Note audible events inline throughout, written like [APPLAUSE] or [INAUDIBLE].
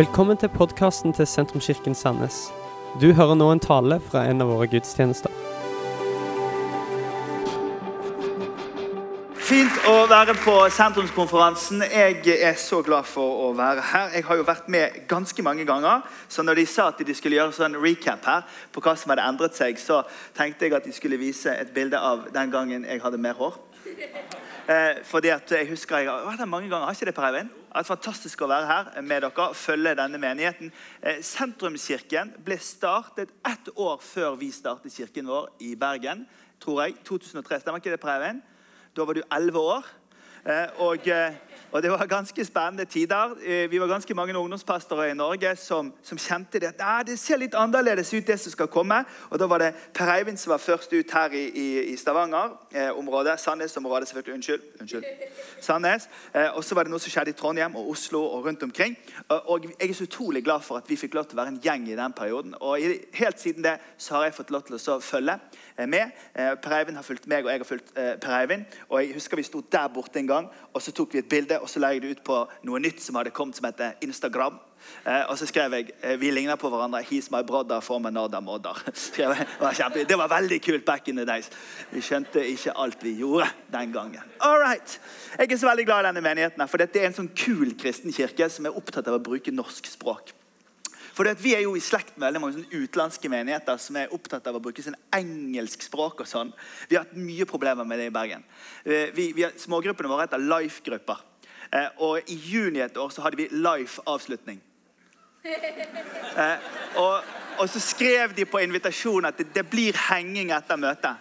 Velkommen til podkasten til Sentrumskirken Sandnes. Du hører nå en tale fra en av våre gudstjenester. Fint å være på sentrumskonferansen. Jeg er så glad for å være her. Jeg har jo vært med ganske mange ganger. Så når de sa at de skulle gjøre sånn recap her på hva som hadde endret seg, så tenkte jeg at de skulle vise et bilde av den gangen jeg hadde mer hår. Eh, fordi at jeg husker jeg har vært her mange ganger. Har ikke det, Per Eivind? Det er fantastisk å være her med dere, følge denne menigheten. Eh, Sentrumskirken ble startet ett år før vi startet kirken vår i Bergen. tror jeg, 2003. Stemmer ikke det, Preven? Da var du elleve år. Eh, Og, eh, og det var ganske spennende tider. Eh, Vi var ganske mange ungdomspastorer i Norge som, som kjente det at det ser litt annerledes ut, det som skal komme. Og Da var det Per Eivind som var først ut her i, i, i Stavanger-området. Sandnes-området, selvfølgelig. Unnskyld. Unnskyld. Sandnes. Eh, Og så var det noe som skjedde i Trondheim og Oslo og rundt omkring. Og, og jeg er så utrolig glad for at vi fikk lov til å være en gjeng i den perioden. Og i, helt siden det så har jeg fått lov til å følge eh, med. Eh, Per Eivind har fulgt meg, og jeg har fulgt eh, Per Eivind. Og jeg husker vi sto der borte en gang, og så tok vi et bilde, og så la jeg det ut på noe nytt som hadde kommet som heter Instagram. Eh, og så skrev jeg eh, vi ligner på hverandre. 'He's my brother from another mother'. [LAUGHS] Jeg. Det det var veldig kult back in the days. Vi skjønte ikke alt vi gjorde den gangen. All right. Jeg er så veldig glad i denne menigheten, for dette er en sånn kul kristen kirke som er opptatt av å bruke norsk språk. For Vi er jo i slekt med veldig mange utenlandske menigheter som er opptatt av å bruke sånn engelsk språk. og sånn. Vi har hatt mye problemer med det i Bergen. Eh, Vi, vi har, smågruppene våre heter Life-grupper. Eh, Og I juni et år så hadde vi Life-avslutning. [LAUGHS] Eh, og, og så skrev de på invitasjonen at det, det blir henging etter møtet.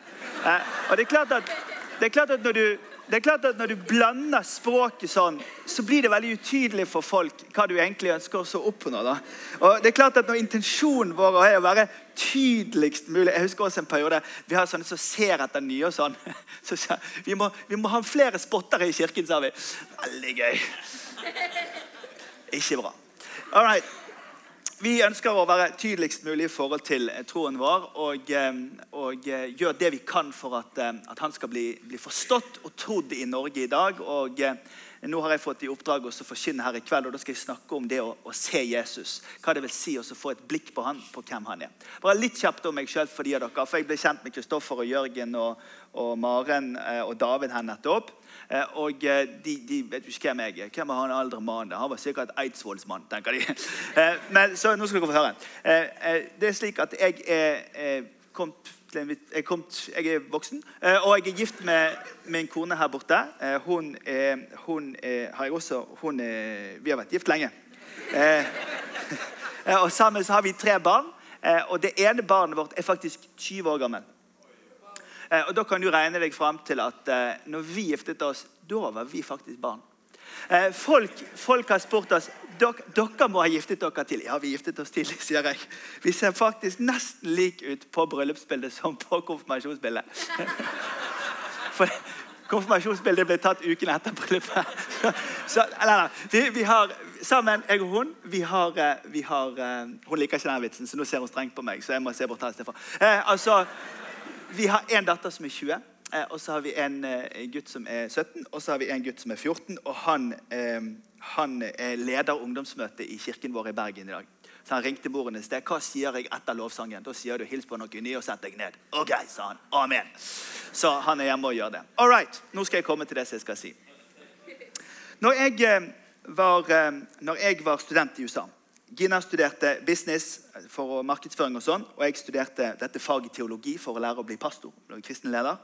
Eh, og det er klart at, det er klart at når du det er klart at Når du blander språket sånn, så blir det veldig utydelig for folk hva du egentlig ønsker å oppnå. da. Og det er klart at når Intensjonen vår er å være tydeligst mulig Jeg husker også en periode vi har sånne som ser etter nye. og sånn. [LAUGHS] Så vi må, vi må ha flere spottere i kirken, sa vi. Veldig gøy. Ikke bra. All right. Vi ønsker å være tydeligst mulig i forhold til eh, troen vår og, eh, og eh, gjøre det vi kan for at, at han skal bli, bli forstått og trodd i Norge i dag. Og Nå har jeg fått i oppdrag å forkynne her i kveld, og da skal jeg snakke om det å, å se Jesus. Hva det vil si å få et blikk på han, på hvem han er. Bare litt kjapt om meg selv for de av dere, for jeg ble kjent med Kristoffer og Jørgen og, og Maren og David her nettopp. Eh, Og eh, de, de vet jo ikke hvem jeg er. Hvem er han eldre mannen? Han var sikkert Eidsvollsmann, tenker de. [LAUGHS] Eh, Men, så nå skal dere få høre. Det er slik at jeg er kommet jeg, kom, jeg er voksen, og jeg er gift med min kone her borte. Hun, er- hun er- har jeg også hun er, Vi har vært gift lenge. [LAUGHS] Og sammen så har vi tre barn. Og det ene barnet vårt er faktisk 20 år gammel. Eh, Og Da kan du regne deg fram til at eh, når vi giftet oss, da var vi faktisk barn. Eh, Folk, folk har spurt oss dere, dere må ha giftet dere tidlig. Ja, vi giftet oss tidlig, [LAUGHS] sier jeg. Vi ser faktisk nesten lik ut på bryllupsbildet som på konfirmasjonsbildet. [LAUGHS] For konfirmasjonsbildet ble tatt uken etter bryllupet. [LAUGHS] Så, nei, vi, vi har sammen, jeg og hun, vi har, vi har Hun liker ikke den vitsen, så nå ser hun strengt på meg. så jeg må se bort her. Eh, altså, vi har en datter som er 20, eh, og så har vi en eh, gutt som er 17, og så har vi en gutt som er 14. Og han, eh, han eh, leder ungdomsmøtet i kirken vår i Bergen i dag. Så Han ringte moren i sted. 'Hva sier jeg etter lovsangen?' Da sier du 'hils på noen nye og sett deg ned'. Ok, sa han. Amen. Så han er hjemme og gjør det. All right, Nå skal jeg komme til det som jeg skal si. Når jeg eh, var, eh, når jeg var student i USA Gina studerte business for markedsføring og sånn, og jeg studerte dette faget teologi for å lære å bli pastor. Ble kristen leder.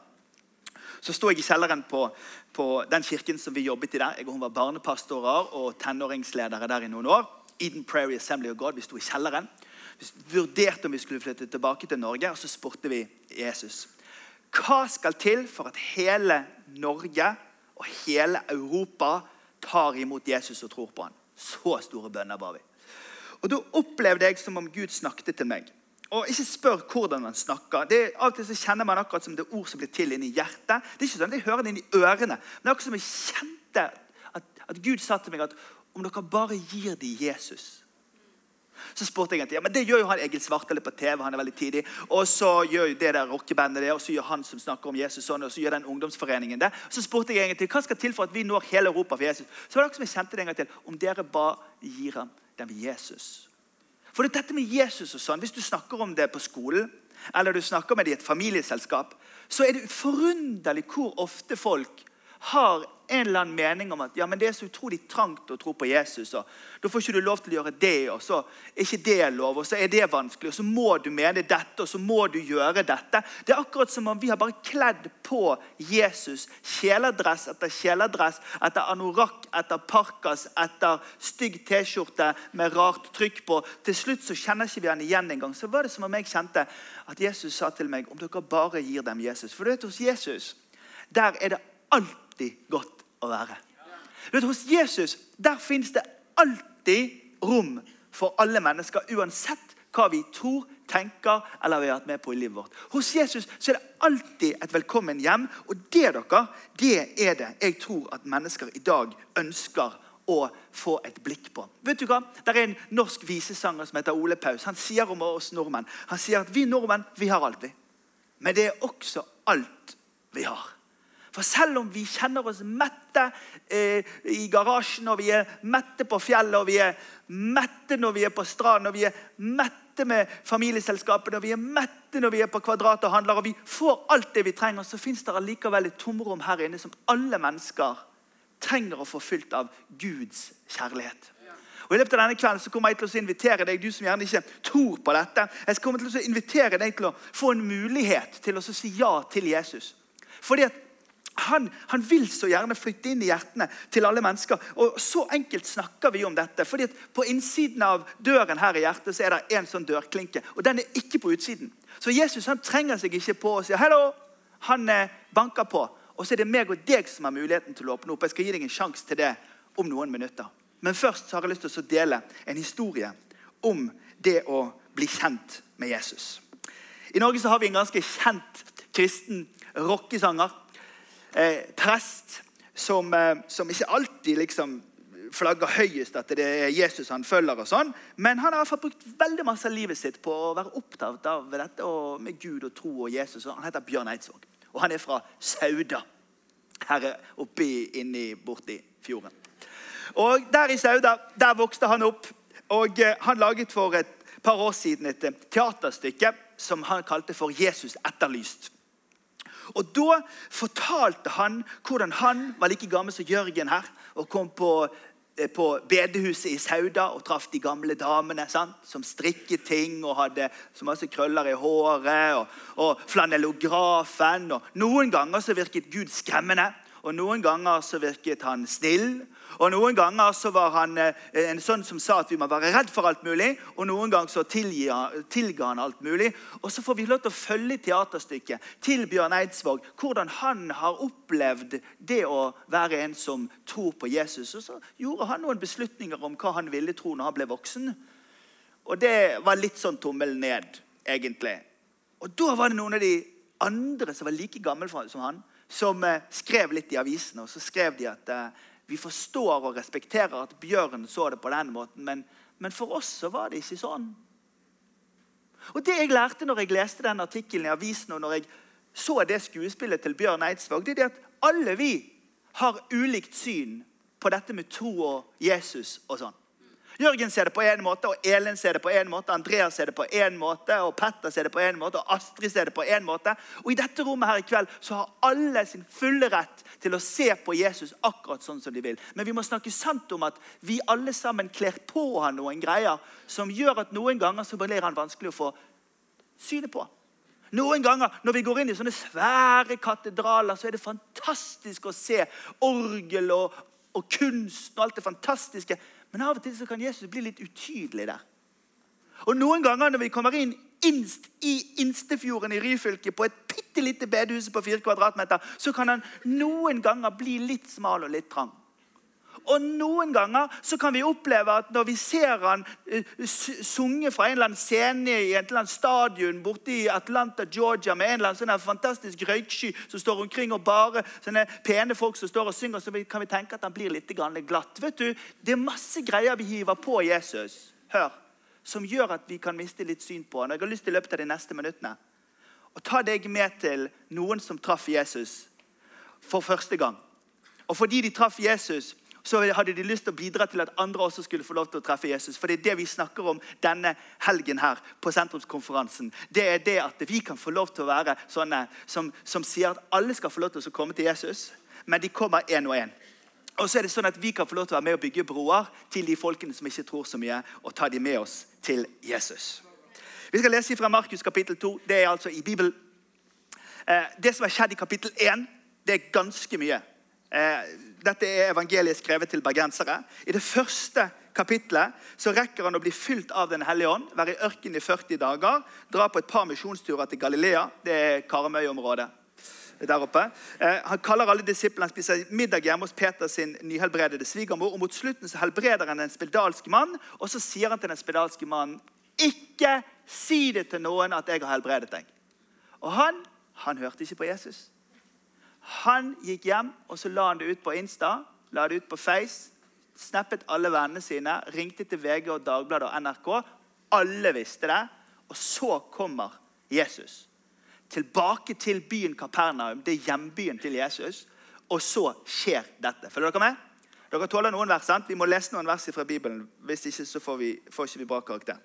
Så sto jeg i kjelleren på, på den kirken som vi jobbet i der. Jeg og hun var barnepastorer og tenåringsledere der i noen år. Eden Prairie Assembly of God. Vi sto i kjelleren. Vi vurderte om vi skulle flytte tilbake til Norge, og så spurte vi Jesus. Hva skal til for at hele Norge og hele Europa tar imot Jesus og tror på han? Så store bønner ba vi. Og Da opplevde jeg som om Gud snakket til meg. Og Ikke spør hvordan man snakker. Det er, av og til så kjenner man akkurat som det ord som blir til inni hjertet. Det er ikke sånn at Jeg hører det inni ørene. Men det er akkurat som jeg kjente at, at Gud sa til meg at om dere bare gir dem Jesus så spurte jeg en til, ja, men det gjør jo han Egil Svartdal på TV. han er veldig tidlig, Og så gjør jo det der rockebandet det, og så gjør han som snakker om Jesus sånn, og så gjør den ungdomsforeningen det. Så spurte jeg en til, hva skal til for at vi når hele Europa for Jesus. Så var det noe som jeg kjente det en gang til. Om dere bare gir ham dem Jesus. For det er dette med Jesus og sånn, Hvis du snakker om det på skolen, eller du snakker med det i et familieselskap, så er det forunderlig hvor ofte folk har en eller annen mening om at ja, men det er så utrolig trangt å tro på Jesus. og Da får ikke du lov til å gjøre det, og så er ikke det lov, og så er det vanskelig. Og så må du mene dette, og så må du gjøre dette. Det er akkurat som om vi har bare kledd på Jesus kjeledress etter kjeledress, etter anorakk, etter parkas, etter stygg T-skjorte med rart trykk på. Til slutt så kjenner ikke vi han igjen engang. Så var det som om jeg kjente at Jesus sa til meg om dere bare gir dem Jesus. For du vet, hos Jesus der er det alltid godt å være. Du vet, Hos Jesus der fins det alltid rom for alle mennesker, uansett hva vi tror, tenker eller vi har vært med på i livet vårt. Hos Jesus så er det alltid et velkommen hjem. Og det dere, det er det jeg tror at mennesker i dag ønsker å få et blikk på. Vet du hva? Det er en norsk visesanger som heter Ole Paus. Han sier om oss nordmenn Han sier at vi nordmenn vi har alt, vi. Men det er også alt vi har. For selv om vi kjenner oss mette eh, i garasjen, og vi er mette på fjellet, og vi er mette når vi er på stranden, og vi er mette med familieselskapene, og vi er mette når vi er på Kvadrat og handler, og vi får alt det vi trenger, så fins det allikevel et tomrom her inne som alle mennesker trenger å få fylt av Guds kjærlighet. Og I løpet av denne kvelden så kommer jeg til å invitere deg du som gjerne ikke tror på dette, jeg kommer til å invitere deg til å få en mulighet til å si ja til Jesus. Fordi at han, han, vil så gjerne flytte inn i hjertene til alle mennesker. Og Så enkelt snakker vi om dette. fordi at På innsiden av døren her i hjertet så er det en sånn dørklinke. Og den er ikke på utsiden. Så Jesus han trenger seg ikke på og sier 'hello'. Han eh, banker på. Og så er det meg og deg som har muligheten til å åpne opp. Jeg skal gi deg en sjanse til det om noen minutter. Men først har jeg lyst til å dele en historie om det å bli kjent med Jesus. I Norge så har vi en ganske kjent kristen rockesanger eh, prest som, eh, som, ikke alltid liksom flagger høyest at det er Jesus han følger. og sånn, Men han har i hvert fall brukt veldig masse av livet sitt på å være opptatt av dette og med Gud og tro og Jesus. og Han heter Bjørn Eidsvåg, og han er fra Sauda. Her oppe inni borti fjorden. Og Der i Sauda der vokste han opp. og eh, Han laget for et par år siden et teaterstykke som han kalte for 'Jesus etterlyst'. Og Da fortalte han hvordan han var like gammel som Jørgen her og kom på, eh, på bedehuset i Sauda og traff de gamle damene sant? som strikket ting og hadde så masse krøller i håret. Og, og flanellografen. Og noen ganger så virket Gud skremmende, og noen ganger så virket han snill. Og Noen ganger så var han eh, en sånn som sa at vi må være redd for alt mulig. Og noen ganger så tilga han alt mulig. Og så får vi lov til å følge teaterstykket til Bjørn Eidsvåg. Hvordan han har opplevd det å være en som tror på Jesus. Og så gjorde han noen beslutninger om hva han ville tro når han ble voksen. Og det var litt sånn tommel ned, egentlig. Og da var det noen av de andre som var like gamle som han, som eh, skrev litt i avisene. Og så skrev de at eh, vi forstår og respekterer at Bjørn så det på den måten, men, men for oss så var det ikke sånn. Og Det jeg lærte når jeg leste den artikkelen i avisen, og når jeg så det skuespillet til Bjørn Eidsvåg, det er at alle vi har ulikt syn på dette med tro og Jesus og sånn. Jørgen ser det på en måte, og Elin ser det på en måte, Andreas ser det på en måte, og Petter ser det på en måte, og Astrid ser det på en måte. Og I dette rommet her i kveld så har alle sin fulle rett til å se på Jesus akkurat sånn som de vil. Men vi må snakke sant om at vi alle sammen kler på han noen greier som gjør at noen ganger så blir han vanskelig å få synet på. Noen ganger når vi går inn i sånne svære katedraler, så er det fantastisk å se orgel og, og kunst og alt det fantastiske. Men av og til kan Jesus bli litt utydelig der. Og Noen ganger når vi kommer inn innst i Instefjorden i Ryfylke, på et bitte lite bedehus på fire kvadratmeter, så kan han noen ganger bli litt smal og litt trang. Og Noen ganger så kan vi oppleve at når vi ser han uh, sunge fra en eller annen scene i et eller annet stadion borte i Atlanta, Georgia, med en eller annen sånn fantastisk røyksky som står omkring, og bare sånne pene folk som står og synger, så kan vi tenke at han blir litt glatt. Vet du, Det er masse greier vi hiver på Jesus hør, som gjør at vi kan miste litt syn på han. Jeg har lyst til i løpet av de neste minuttene å ta deg med til noen som traff Jesus for første gang. Og fordi de traff Jesus, så hadde de lyst til å bidra til at andre også skulle få lov til å treffe Jesus. For det er det vi snakker om denne helgen her på sentrumskonferansen. Det er det at vi kan få lov til å være sånne som, som sier at alle skal få lov til å komme til Jesus, men de kommer én og én. Og så er det sånn at Vi kan få lov til å være med og bygge broer til de folkene som ikke tror så mye, og ta dem med oss til Jesus. Vi skal lese fra Markus kapittel 2. Det er altså i Bibelen. Eh, det som har skjedd i kapittel 1, det er ganske mye. Eh, dette er evangeliet skrevet til bergensere. I det første kapitlet så rekker han å bli fylt av Den hellige ånd, være i ørkenen i 40 dager, dra på et par misjonsturer til Galilea. Det er Karmøy-området der oppe. Eh, han kaller alle disiplene, spiser middag hjemme hos Peter sin nyhelbredede svigermor. og Mot slutten så helbreder han en spedalsk mann, og så sier han til den spedalske mannen ikke si det til noen at jeg har helbredet deg. Og han, han hørte ikke på Jesus. Han gikk hjem og så la han det ut på Insta, la det ut på Face. Snappet alle vennene sine, ringte til VG og Dagbladet og NRK. Alle visste det. Og så kommer Jesus tilbake til byen Kapernaum. Det er hjembyen til Jesus. Og så skjer dette. Følger dere med? Dere tåler noen vers, sant? Vi må lese noen vers fra Bibelen. Hvis ikke så får, vi, får ikke vi bra karakter.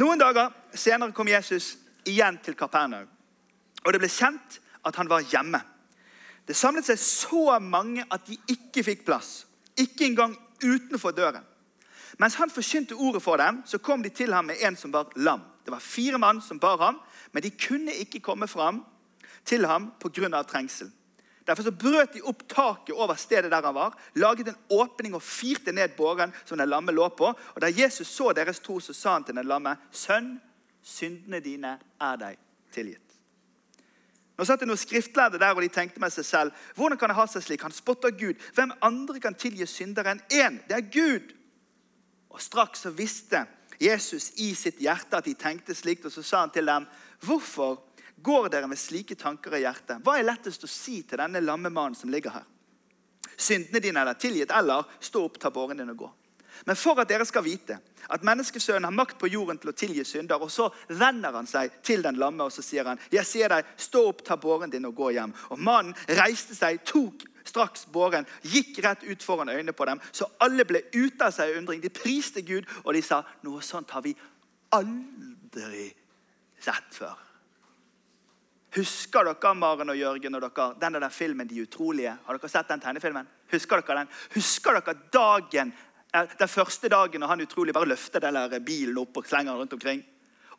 Noen dager senere kom Jesus igjen til Kapernaum. Og det ble kjent at han var hjemme. Det samlet seg så mange at de ikke fikk plass. Ikke engang utenfor døren. Mens han forkynte ordet for dem, så kom de til ham med en som var lam. Det var fire mann som bar ham, men de kunne ikke komme fram til ham pga. trengsel. Derfor så brøt de opp taket over stedet der han var, laget en åpning og firte ned båren som den lamme lå på. Og Da Jesus så deres tro, så sa han til den lamme, 'Sønn, syndene dine er deg tilgitt.' Nå satt det noen skriftlærde der, og de tenkte med seg selv hvordan kan det ha seg slik? Han spotter Gud. Hvem andre kan tilgi syndere enn én? Det er Gud. Og Straks så visste Jesus i sitt hjerte at de tenkte slikt, og så sa han til dem, hvorfor går dere med slike tanker i hjertet? Hva er lettest å si til denne lamme mannen som ligger her? Syndene dine er tilgitt, eller stå opp, ta båren din og gå. Men for at dere skal vite at menneskesønnen har makt på jorden til å tilgi synder, og så vender han seg til den lamme og så sier han, 'Jeg sier deg, stå opp, ta båren din og gå hjem.' Og mannen reiste seg, tok straks båren, gikk rett ut foran øynene på dem, så alle ble ute av seg i undring. De priste Gud, og de sa, 'Noe sånt har vi aldri sett før'. Husker dere Maren og Jørgen og dere, den der filmen 'De utrolige'? Har dere sett den tegnefilmen? Husker dere den? Husker dere dagen den første dagen når han utrolig bare løfter den bilen opp og slenger den rundt omkring.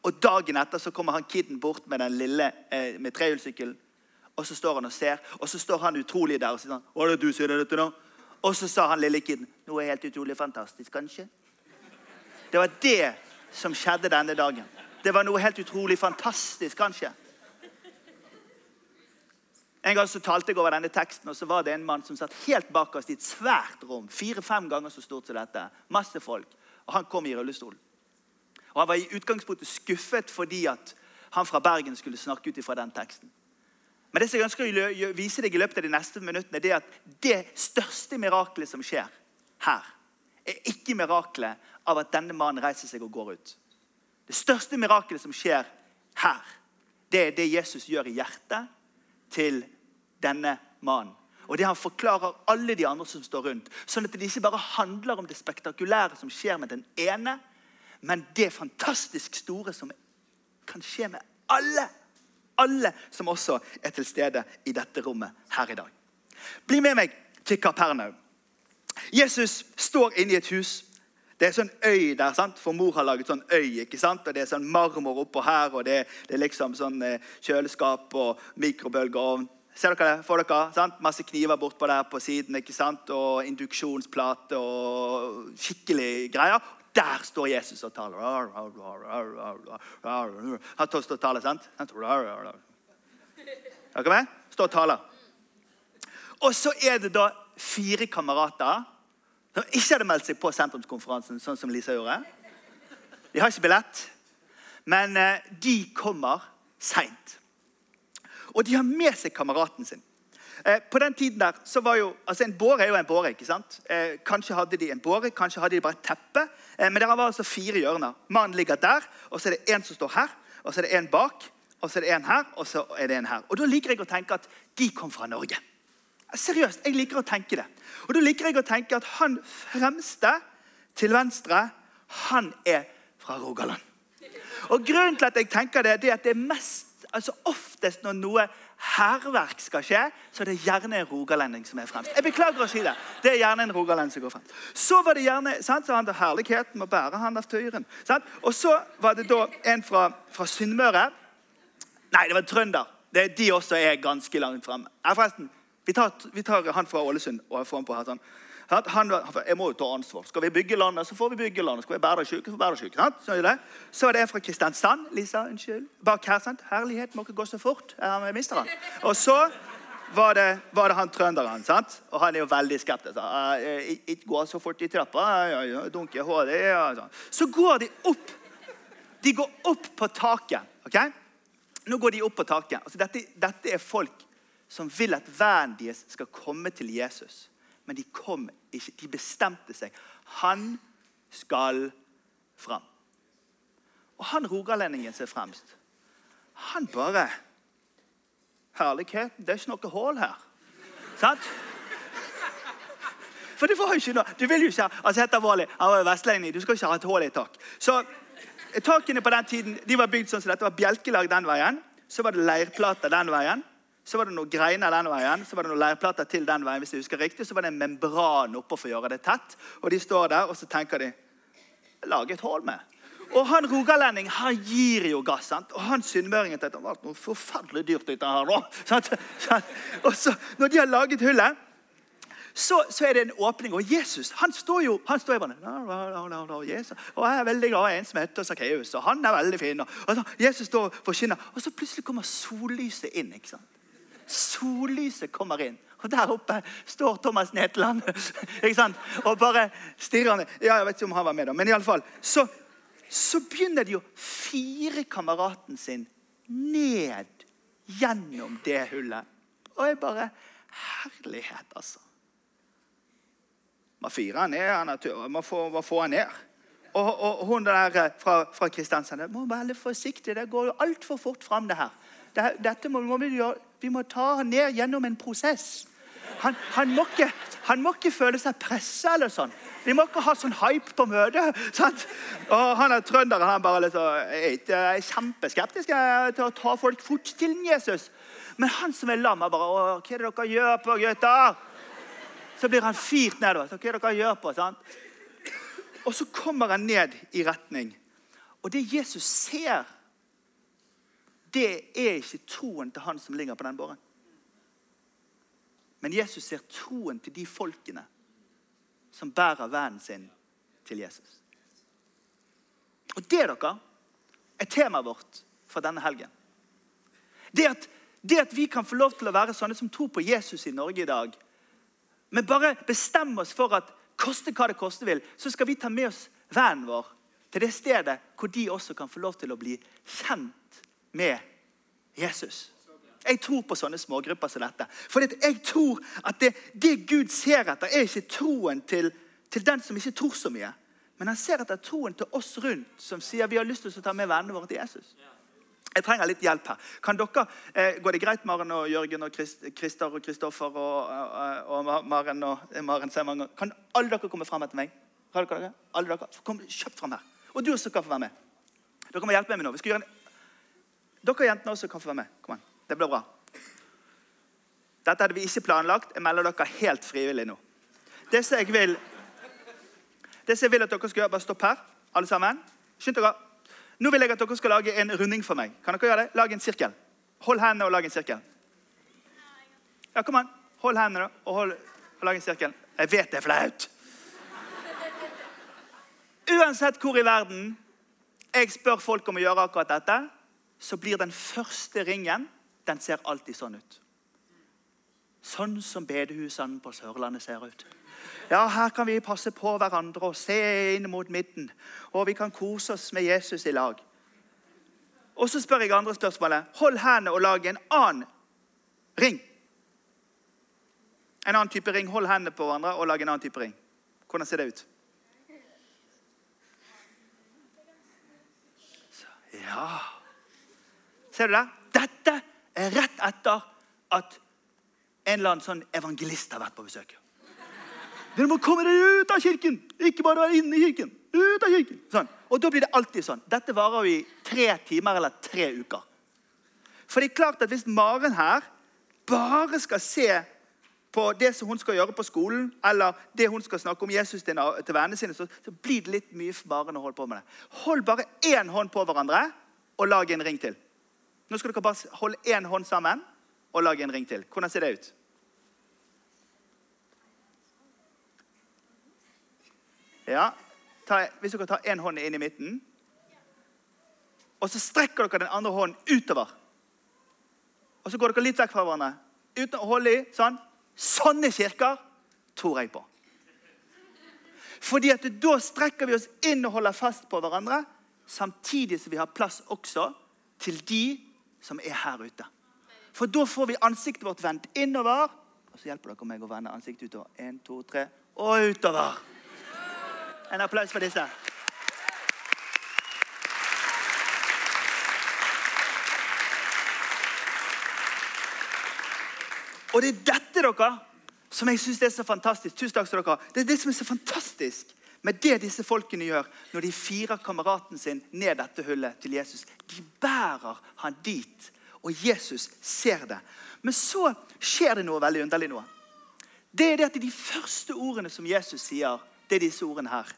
Og Dagen etter så kommer han kiden bort med den lille eh, med trehjulssykkelen. Og så står han og ser, og så står han utrolig der og sier sånn, hva er det du sier dette nå? Og så sa han lille kiden noe helt utrolig fantastisk, kanskje. Det var det som skjedde denne dagen. Det var noe helt utrolig fantastisk, kanskje. En gang så talte jeg over denne teksten, og så var det en mann som satt helt bak oss i et svært rom. Fire-fem ganger så stort som dette. Masse folk. Og han kom i rullestol. Og Han var i utgangspunktet skuffet fordi at han fra Bergen skulle snakke ut ifra den teksten. Men det som jeg ønsker å vise deg i løpet av de neste minuttene, det er at det største mirakelet som skjer her, er ikke mirakelet av at denne mannen reiser seg og går ut. Det største mirakelet som skjer her, det er det Jesus gjør i hjertet til denne mannen. Og det han forklarer alle de andre som står rundt. Sånn at det ikke bare handler om det spektakulære som skjer med den ene, men det fantastisk store som kan skje med alle. Alle som også er til stede i dette rommet her i dag. Bli med meg til Kapernaum. Jesus står inne i et hus. Det er sånn øy der, sant? for mor har laget sånn øy. ikke sant? Og Det er sånn marmor oppå her, og det, det er liksom sånn eh, kjøleskap og mikrobølgeovn. Ser dere det? Får dere? Sant? Masse kniver bortpå der på siden. ikke sant? Og induksjonsplate og skikkelig greier. Der står Jesus og taler. Han står og taler, sant? Er dere med? Står og taler. Og så er det da fire kamerater som ikke hadde meldt seg på sentrumskonferansen, sånn som Lisa gjorde. De har ikke billett, men eh, de kommer seint. Og de har med seg kameraten sin. Eh, på den tiden der, så var jo, altså En båre er jo en båre. ikke sant? Eh, kanskje hadde de en båre, kanskje hadde de bare et teppe. Men der var altså fire hjørner. Mannen ligger der, og så er det en som står her, og så er det en bak, og så er det en her, og så er det en her. Og Da liker jeg å tenke at de kom fra Norge. Seriøst, jeg liker å tenke det. Og da liker jeg å tenke at han fremste til venstre, han er fra Rogaland. Og grunnen til at jeg tenker det, det er at det er mest, altså oftest når noe hærverk skal skje, så er det gjerne en rogalending som er fremst. Jeg beklager å si det. Det er gjerne en rogalending som går fremst. Så var det gjerne, sant, så han til herligheten må bære han av tøyren. Sant? Og så var det da en fra, fra Sunnmøre. Nei, det var trønder. Det, de også er ganske langt fremme. Ja, forresten, vi tar, vi tar, han fra Ålesund og får han på her sånn. Han, jeg må jo ta ansvar. Skal vi bygge landet, så får vi bygge landet. Skal vi bære syke, så får vi syke. Så er det Så er det en fra Kristiansand. Lisa, unnskyld. Bak her, sant? Herlighet må ikke gå så fort. Jeg mister han. Og så var det, var det han trønderen. sant? Og han er jo veldig skeptisk. Ikke gå så fort i trappa. Dunke hodet. Sånn. Så går de opp. De går opp på taket. ok? Nå går de opp på taket. Altså, dette, dette er folk som vil at vennen deres skal komme til Jesus men de kom ikke. De bestemte seg. Han skal fram. Og han rogalendingen som er fremst, han bare Herligheten, det er ikke noe hull her. Sant? For det var jo ikke noe Du vil jo ikke altså Helt alvorlig, han var vestlending. Du skal ikke ha et hull i tak. Så Takene på den tiden de var bygd sånn som dette var bjelkelag den veien. Så var det leirplater den veien. Så var det noen greiner den veien, så var det noen leirplater til den veien. hvis jeg husker riktig, Så var det en membran oppå for å gjøre det tett. Og de står der og så tenker de Lag et hull med. Og han rogalending han gir jo gass. sant? Og han sunnmøringen tenkte det var noe forferdelig dyrt dette her nå. [LAUGHS] Sant? Og så, når de har laget hullet, så, så, er det en åpning. Og Jesus han står jo han står jo bare, la, la, Jesus. Og jeg er veldig glad i en som heter Sakkeus, og han er veldig fin. Og, og Jesus står og forkynner, og så plutselig kommer sollyset inn. ikke sant? Sollyset kommer inn. Og der oppe står Thomas Netland [LAUGHS] ikke sant? og bare stirrer. Ja, jeg vet ikke om han var med, da, men iallfall. Så, så begynner de å fire kameraten sin ned gjennom det hullet. Og jeg bare Herlighet, altså. Man firer han ned, han man får, man får han ned. Og, og, hun der eh, fra, fra Kristiansand må være veldig forsiktig. Det går jo altfor fort fram, det her. Dette må, må vi gjøre vi må ta han ned gjennom en prosess. Han, han, må, ikke, han må ikke, føle seg pressa eller sånn. Vi må ikke ha sånn hype på møtet. [LAUGHS] Sant? Og han er trønder. Han bare liksom, er kjempeskeptisk til å ta folk fort til Jesus. Men han som er lam, er bare Hva er det dere gjør på, gutter? Så blir han firt nedover. Hva er det dere gjør på? Sant? Og så kommer han ned i retning. Og det Jesus ser det er ikke troen til han som ligger på den båren. Men Jesus ser troen til de folkene som bærer vennen sin til Jesus. Og det dere, er temaet vårt for denne helgen. Det at, det at vi kan få lov til å være sånne som tror på Jesus i Norge i dag, men bare bestemme oss for at koste hva det koste vil, så skal vi ta med oss vennen vår til det stedet hvor de også kan få lov til å bli kjent med Jesus. Jeg tror på sånne smågrupper som dette. For jeg tror at det, det, Gud ser etter, er ikke troen til, til, den som ikke tror så mye. Men han ser etter troen til oss rundt, som sier vi har lyst til å ta med vennene våre til Jesus. Jeg trenger litt hjelp her. Kan dere, eh, Går det greit, Maren og Jørgen og Christer og Kristoffer og, og, og, Maren og eh, Maren Semanger? Kan alle dere komme fram etter meg? Dere? Alle dere? Kom kjapt fram her. Og du også kan få være med. Dere må hjelpe meg med noe. Vi skal gjøre en dere jentene også kan få være med. Kom an. Det blir bra. Dette hadde vi ikke planlagt. Jeg melder dere helt frivillig nå. Det som jeg vil, det som jeg vil at dere skal gjøre, bare stopp her, alle sammen. Skynd dere. Nå vil jeg at dere skal lage en runding for meg. Kan dere gjøre det? Lag en sirkel. Hold hendene og lag en sirkel. Ja, kom an. Hold hendene og, hold, og lag en sirkel. Jeg vet det er flaut. Uansett hvor i verden jeg spør folk om å gjøre akkurat dette, så blir den første ringen den ser alltid sånn ut. Sånn som bedehusene på Sørlandet ser ut. Ja, Her kan vi passe på hverandre og se inn mot midten. Og vi kan kose oss med Jesus i lag. Og så spør jeg andre spørsmålet. Hold hendene og lag en annen ring. En annen type ring. Hold hendene på hverandre og lag en annen type ring. Hvordan ser det ut? Ja Ser du det? Dette er rett etter at en eller annen sånn evangelist har vært på besøk. Dere må komme dere ut av kirken! Ikke bare være inne i kirken. Ut av kirken! Sånn. Og da blir det alltid sånn. Dette varer jo i tre timer eller tre uker. For det er klart at hvis Maren her bare skal se på det som hun skal gjøre på skolen, eller det hun skal snakke om Jesus til, vennene sine, så, så, blir det litt mye for Maren å holde på med det. Hold bare én hånd på hverandre og lag en ring til. Nå skal dere bare holde én hånd sammen og lage en ring til. Hvordan ser det ut? Ja, ta, Hvis dere tar én hånd inn i midten, og så strekker dere den andre hånden utover. Og så går dere litt vekk fra hverandre uten å holde i. sånn. Sånne kirker tror jeg på. Fordi at Da strekker vi oss inn og holder fast på hverandre, samtidig som vi har plass også til de som er her ute. For da får vi ansiktet vårt vendt innover. Og så hjelper dere meg å vende ansiktet utover. En, to, tre, og utover. En applaus for disse. Og det er dette dere, som jeg syns er så fantastisk. Tusen takk til dere. Det er det som er så fantastisk med det disse folkene gjør når de firer kameraten sin ned dette hullet til Jesus. De bærer han dit, og Jesus ser det. Men så skjer det noe veldig underlig nå. Det er det at de første ordene som Jesus sier, det er disse ordene her.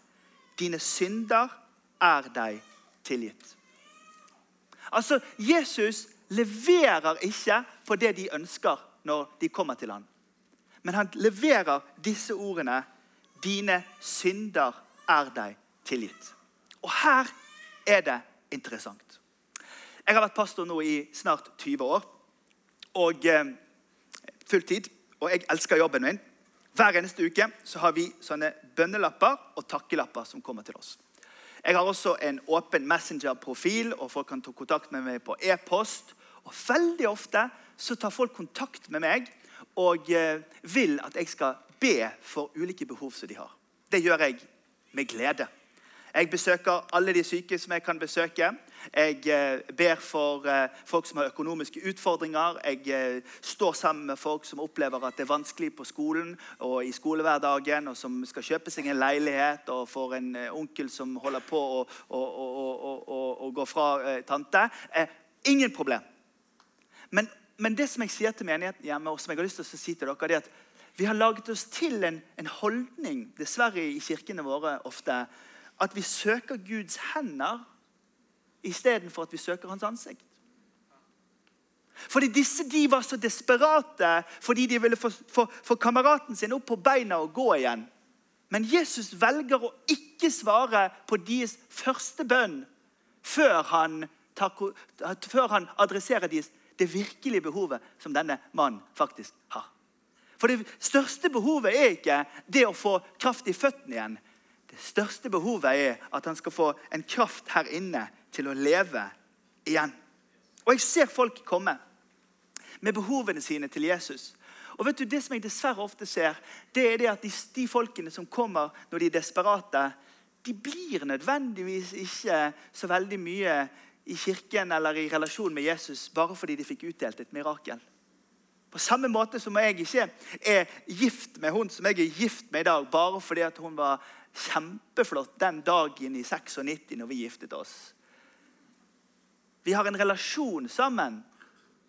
Dine synder er deg tilgitt. Altså, Jesus leverer ikke på det de ønsker når de kommer til ham. Men han leverer disse ordene. Dine synder er deg tilgitt. Og her er det interessant. Jeg har vært pastor nå i snart 20 år. Og eh, fulltid. Og jeg elsker jobben min. Hver eneste uke så har vi sånne bønnelapper og takkelapper som kommer til oss. Jeg har også en åpen Messenger-profil, og folk kan ta kontakt med meg på e-post. Og Veldig ofte så tar folk kontakt med meg og eh, vil at jeg skal be for ulike behov som de har. Det gjør jeg med glede. Jeg besøker alle de syke som jeg kan besøke. Jeg eh, ber for eh, folk som har økonomiske utfordringer. Jeg står sammen med folk som opplever at det er vanskelig på skolen og i skolehverdagen, og som skal kjøpe seg en leilighet, og for en onkel som holder på å, å, å, å gå fra tante. Ingen problem. Men, men, det som jeg sier til menigheten hjemme, og som jeg har lyst til å si til dere, er at vi har laget oss til en, en holdning dessverre i kirkene våre ofte, at vi søker Guds hender istedenfor at vi søker hans ansikt. Fordi disse de var så desperate fordi de ville få, få, få kameraten sin opp på beina og gå igjen. Men Jesus velger å ikke svare på deres første bønn før han, tar, før han adresserer deres det virkelige behovet som denne mannen faktisk har. For det største behovet er ikke det å få kraft i føttene igjen. Det største behovet er at han skal få en kraft her inne til å leve igjen. Og jeg ser folk komme med behovene sine til Jesus. Og vet du, Det som jeg dessverre ofte ser, det er det at de, de folkene som kommer når de er desperate, de blir nødvendigvis ikke så veldig mye i kirken eller i relasjon med Jesus bare fordi de fikk utdelt et mirakel. På samme måte som jeg ikke er gift med hun som jeg er gift med i dag, bare fordi hun var kjempeflott den dagen i 96 når vi giftet oss. Vi har en relasjon sammen.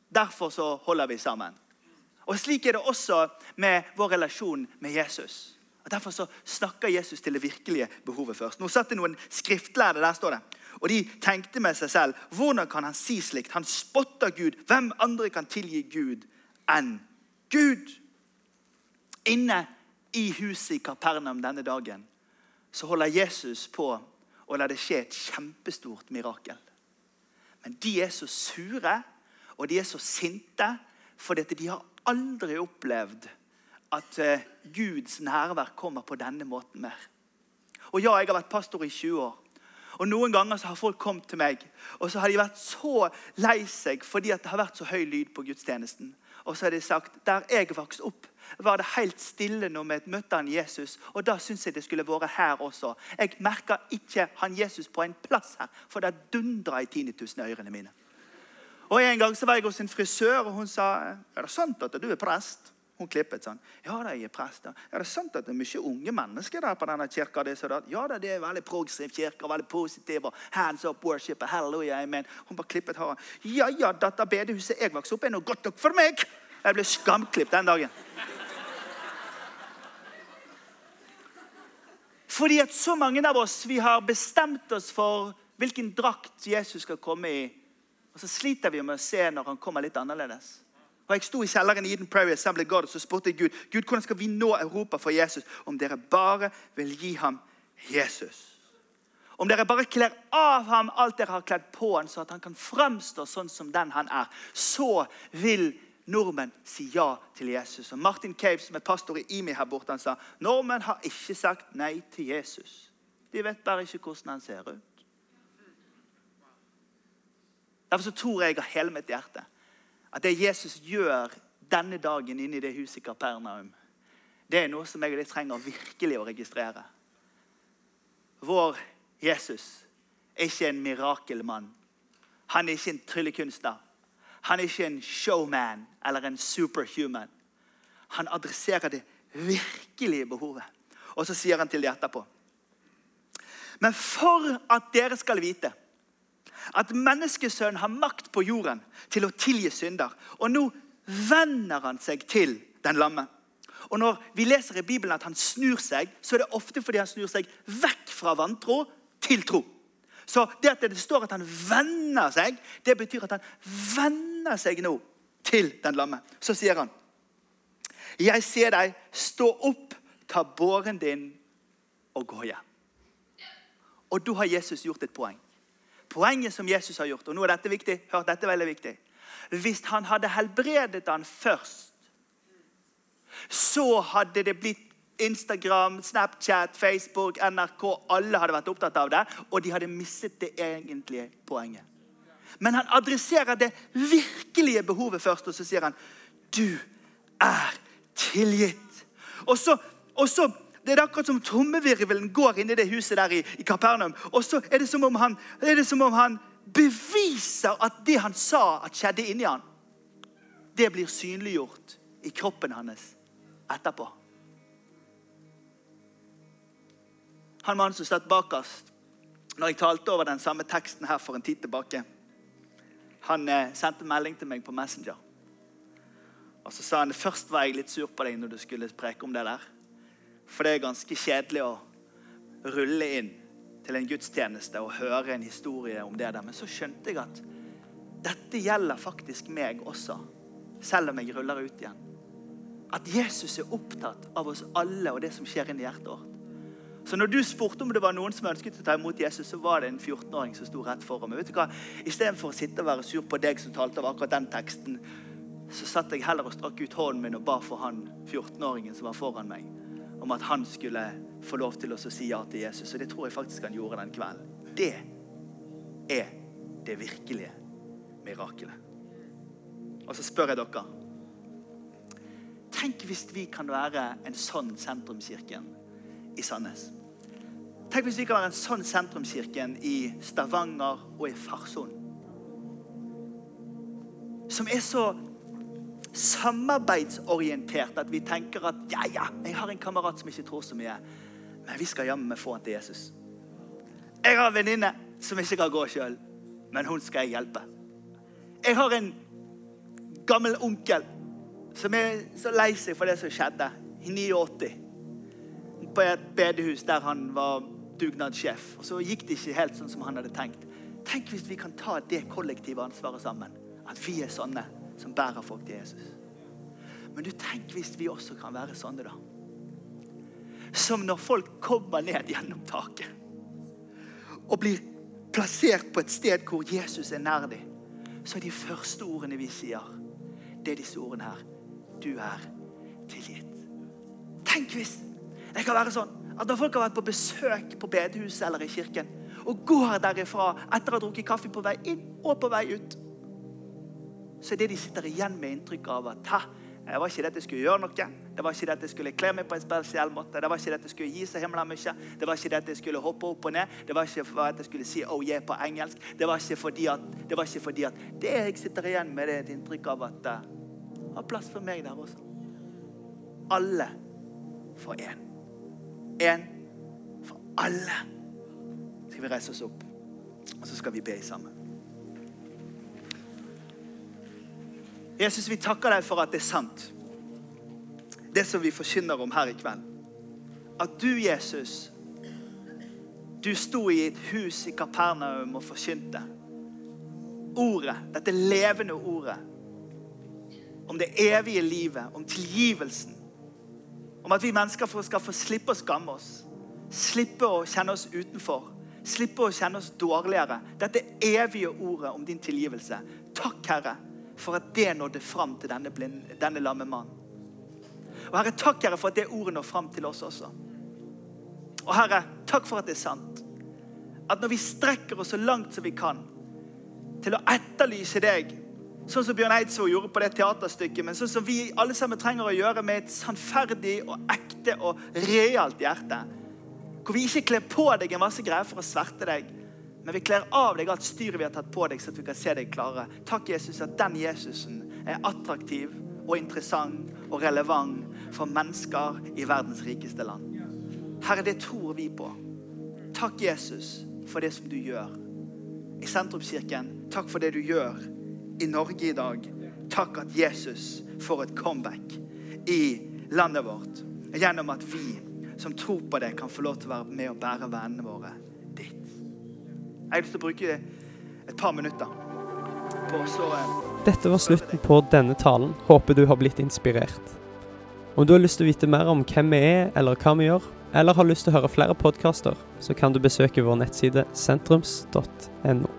Derfor så holder vi sammen. Og Slik er det også med vår relasjon med Jesus. Og Derfor så snakker Jesus til det virkelige behovet først. Nå satt det noen skriftlærde der står det. Og de tenkte med seg selv hvordan kan han si slikt? Han spotter Gud. Hvem andre kan tilgi Gud enn Gud? Inne i huset i Kapernaum denne dagen så holder Jesus på å la det skje et kjempestort mirakel. Men de er så sure og de er så sinte fordi de har aldri opplevd at eh, Guds nærvær kommer på denne måten mer. Og ja, jeg har vært pastor i 20 år. Og Noen ganger så har folk kommet til meg og så har de vært så lei seg fordi det har vært så høy lyd på gudstjenesten. Og så har de sagt der jeg vokste opp, var det helt stille når vi møtte han Jesus. Og da syns jeg det skulle vært her også. Jeg merka ikke han Jesus på en plass her, for det dundra i tinnitus i ørene mine. Og En gang så var jeg hos en frisør, og hun sa er det sant at du er prest. Hun klippet sånn. Ja da, jeg er prest. da. Er det sant at det er mye unge mennesker der på denne kirka? Det, sånn. ja da, det er veldig progressiv kirke, veldig positiv. og Hands up worship, halleluja, amen. Hun bare klippet håret. Ja ja, dette bedehuset jeg vokste opp i, er noe godt nok for meg. Jeg ble skamklipt den dagen. Fordi at så mange av oss vi har bestemt oss for hvilken drakt Jesus skal komme i. Og så sliter vi med å se når han kommer litt annerledes. Og Jeg sto i kjelleren i Eden Prairie Assembly God, så spurte jeg Gud Gud, hvordan skal vi nå Europa for Jesus om dere bare vil gi ham Jesus. Om dere bare kler av ham alt dere har kledd på ham, så at han kan framstå sånn som den han er, så vil nordmenn si ja til Jesus. Og Martin Cave, som er pastor i IMI her borte, han sa nordmenn har ikke sagt nei til Jesus. De vet bare ikke hvordan han ser ut. Derfor så tror jeg av hele mitt hjerte at det Jesus gjør denne dagen inne i det huset i Kapernaum, det er noe som jeg og de trenger virkelig å registrere. Vår Jesus er ikke en mirakelmann. Han er ikke en tryllekunstner. Han er ikke en showman eller en superhuman. Han adresserer det virkelige behovet. Og så sier han til de etterpå Men for at dere skal vite at menneskesønnen har makt på jorden til å tilgi synder. Og nå vender han seg til den lamme. Og Når vi leser i Bibelen at han snur seg, så er det ofte fordi han snur seg vekk fra vantro til tro. Så det at det står at han vender seg, det betyr at han vender seg nå til den lamme. Så sier han, 'Jeg ser deg, stå opp, ta båren din og gå hjem.' Og da har Jesus gjort et poeng. Poenget som Jesus har gjort, og nå er dette viktig, hør, dette er veldig viktig. Hvis han hadde helbredet han først, så hadde det blitt Instagram, Snapchat, Facebook, NRK Alle hadde vært opptatt av det, og de hadde mistet det egentlige poenget. Men han adresserer det virkelige behovet først, og så sier han Du er tilgitt. Og så, og så det er akkurat som trommevirvelen går inn i det huset der i, i Kapernaum. Og så er det, som om han, er det som om han beviser at det han sa at skjedde inni han, det blir synliggjort i kroppen hans etterpå. Han mannen som satt bakerst når jeg talte over den samme teksten her for en tid tilbake, han eh, sendte melding til meg på Messenger. Og så sa han først var jeg litt sur på deg når du skulle preke om det der. For det er ganske kjedelig å rulle inn til en gudstjeneste og høre en historie om det der. Men så skjønte jeg at dette gjelder faktisk meg også, selv om jeg ruller ut igjen. At Jesus er opptatt av oss alle og det som skjer inni hjertet vårt. Så når du spurte om det var noen som ønsket å ta imot Jesus, så var det en 14-åring som sto rett foran meg. Vet du hva? Istedenfor å sitte og være sur på deg som talte over akkurat den teksten, så satt jeg heller og strakk ut hånden min og ba for han 14-åringen som var foran meg om at han skulle få lov til å si ja til Jesus. Og det tror jeg faktisk han gjorde den kvelden. Det er det virkelige mirakelet. Og så spør jeg dere Tenk hvis vi kan være en sånn sentrumskirken i Sandnes. Tenk hvis vi kan være en sånn sentrumskirken i Stavanger og i Farsund. Som er så samarbeidsorientert at vi tenker at ja, ja, jeg har en kamerat som ikke tror så mye, men vi skal jammen få han til Jesus. Jeg har en venninne som ikke kan gå sjøl, men hun skal jeg hjelpe. Jeg har en gammel onkel som er så lei seg for det som skjedde i 89. På et bedehus der han var dugnadssjef. Og så gikk det ikke helt sånn som han hadde tenkt. Tenk hvis vi kan ta det kollektive ansvaret sammen. At vi er sånne som bærer folk til Jesus. Men du tenk hvis vi også kan være sånne, da. Som når folk kommer ned gjennom taket og blir plassert på et sted hvor Jesus er nær dem, så er de første ordene vi sier, det er disse ordene her. Du er tilgitt. Tenk hvis det kan være sånn at når folk har vært på besøk på bedehuset eller i kirken, og går derifra etter å ha drukket kaffe på vei inn og på vei ut så er det de sitter igjen med inntrykk av at ha, det var ikke det at jeg skulle gjøre noe. Det var ikke det at jeg skulle kle meg på en spesiell måte. Det var ikke det at jeg skulle gi så himla mye. Det var ikke det at jeg skulle hoppe opp og ned. Det var ikke for at jeg skulle si oh yeah på engelsk. Det var ikke fordi at det, var ikke fordi at det jeg sitter igjen med, det er et inntrykk av at det var plass for meg der også. alle for én. Én for alle. Skal vi reise oss opp, og så skal vi be sammen. Jesus, vi takker deg for at det er sant, det som vi forkynner om her i kveld. At du, Jesus, du sto i et hus i Kapernaum og forkynte. Ordet, dette levende ordet, om det evige livet, om tilgivelsen. Om at vi mennesker skal få slippe å skamme oss, slippe å kjenne oss utenfor, slippe å kjenne oss dårligere. Dette evige ordet om din tilgivelse. Takk, Herre, for at det nådde fram til denne, blind, denne lamme mannen. Og Herre, takk Herre for at det ordet når fram til oss også. Og Herre, takk for at det er sant. At når vi strekker oss så langt som vi kan til å etterlyse deg, sånn som Bjørn Eidsvåg gjorde på det teaterstykket, men sånn som vi alle sammen trenger å gjøre med et sannferdig og ekte og realt hjerte, hvor vi ikke kler på deg en masse greier for å sverte deg, men vi kler av deg alt styret vi har tatt på deg, så at vi kan se deg klare. Takk, Jesus, at den Jesusen er attraktiv og interessant og relevant for mennesker i verdens rikeste land. Herre, det tror vi på. Takk, Jesus, for det som du gjør i Sentrumskirken. Takk for det du gjør i Norge i dag. Takk at Jesus får et comeback i landet vårt gjennom at vi som tror på det, kan få lov til å være med og bære vennene våre. Jeg har lyst til å bruke et par minutter på så eh, Dette var slutten på denne talen. Håper du har blitt inspirert. Om du har lyst til å vite mer om hvem vi er, eller hva vi gjør, eller har lyst til å høre flere podkaster, så kan du besøke vår nettside sentrums.no.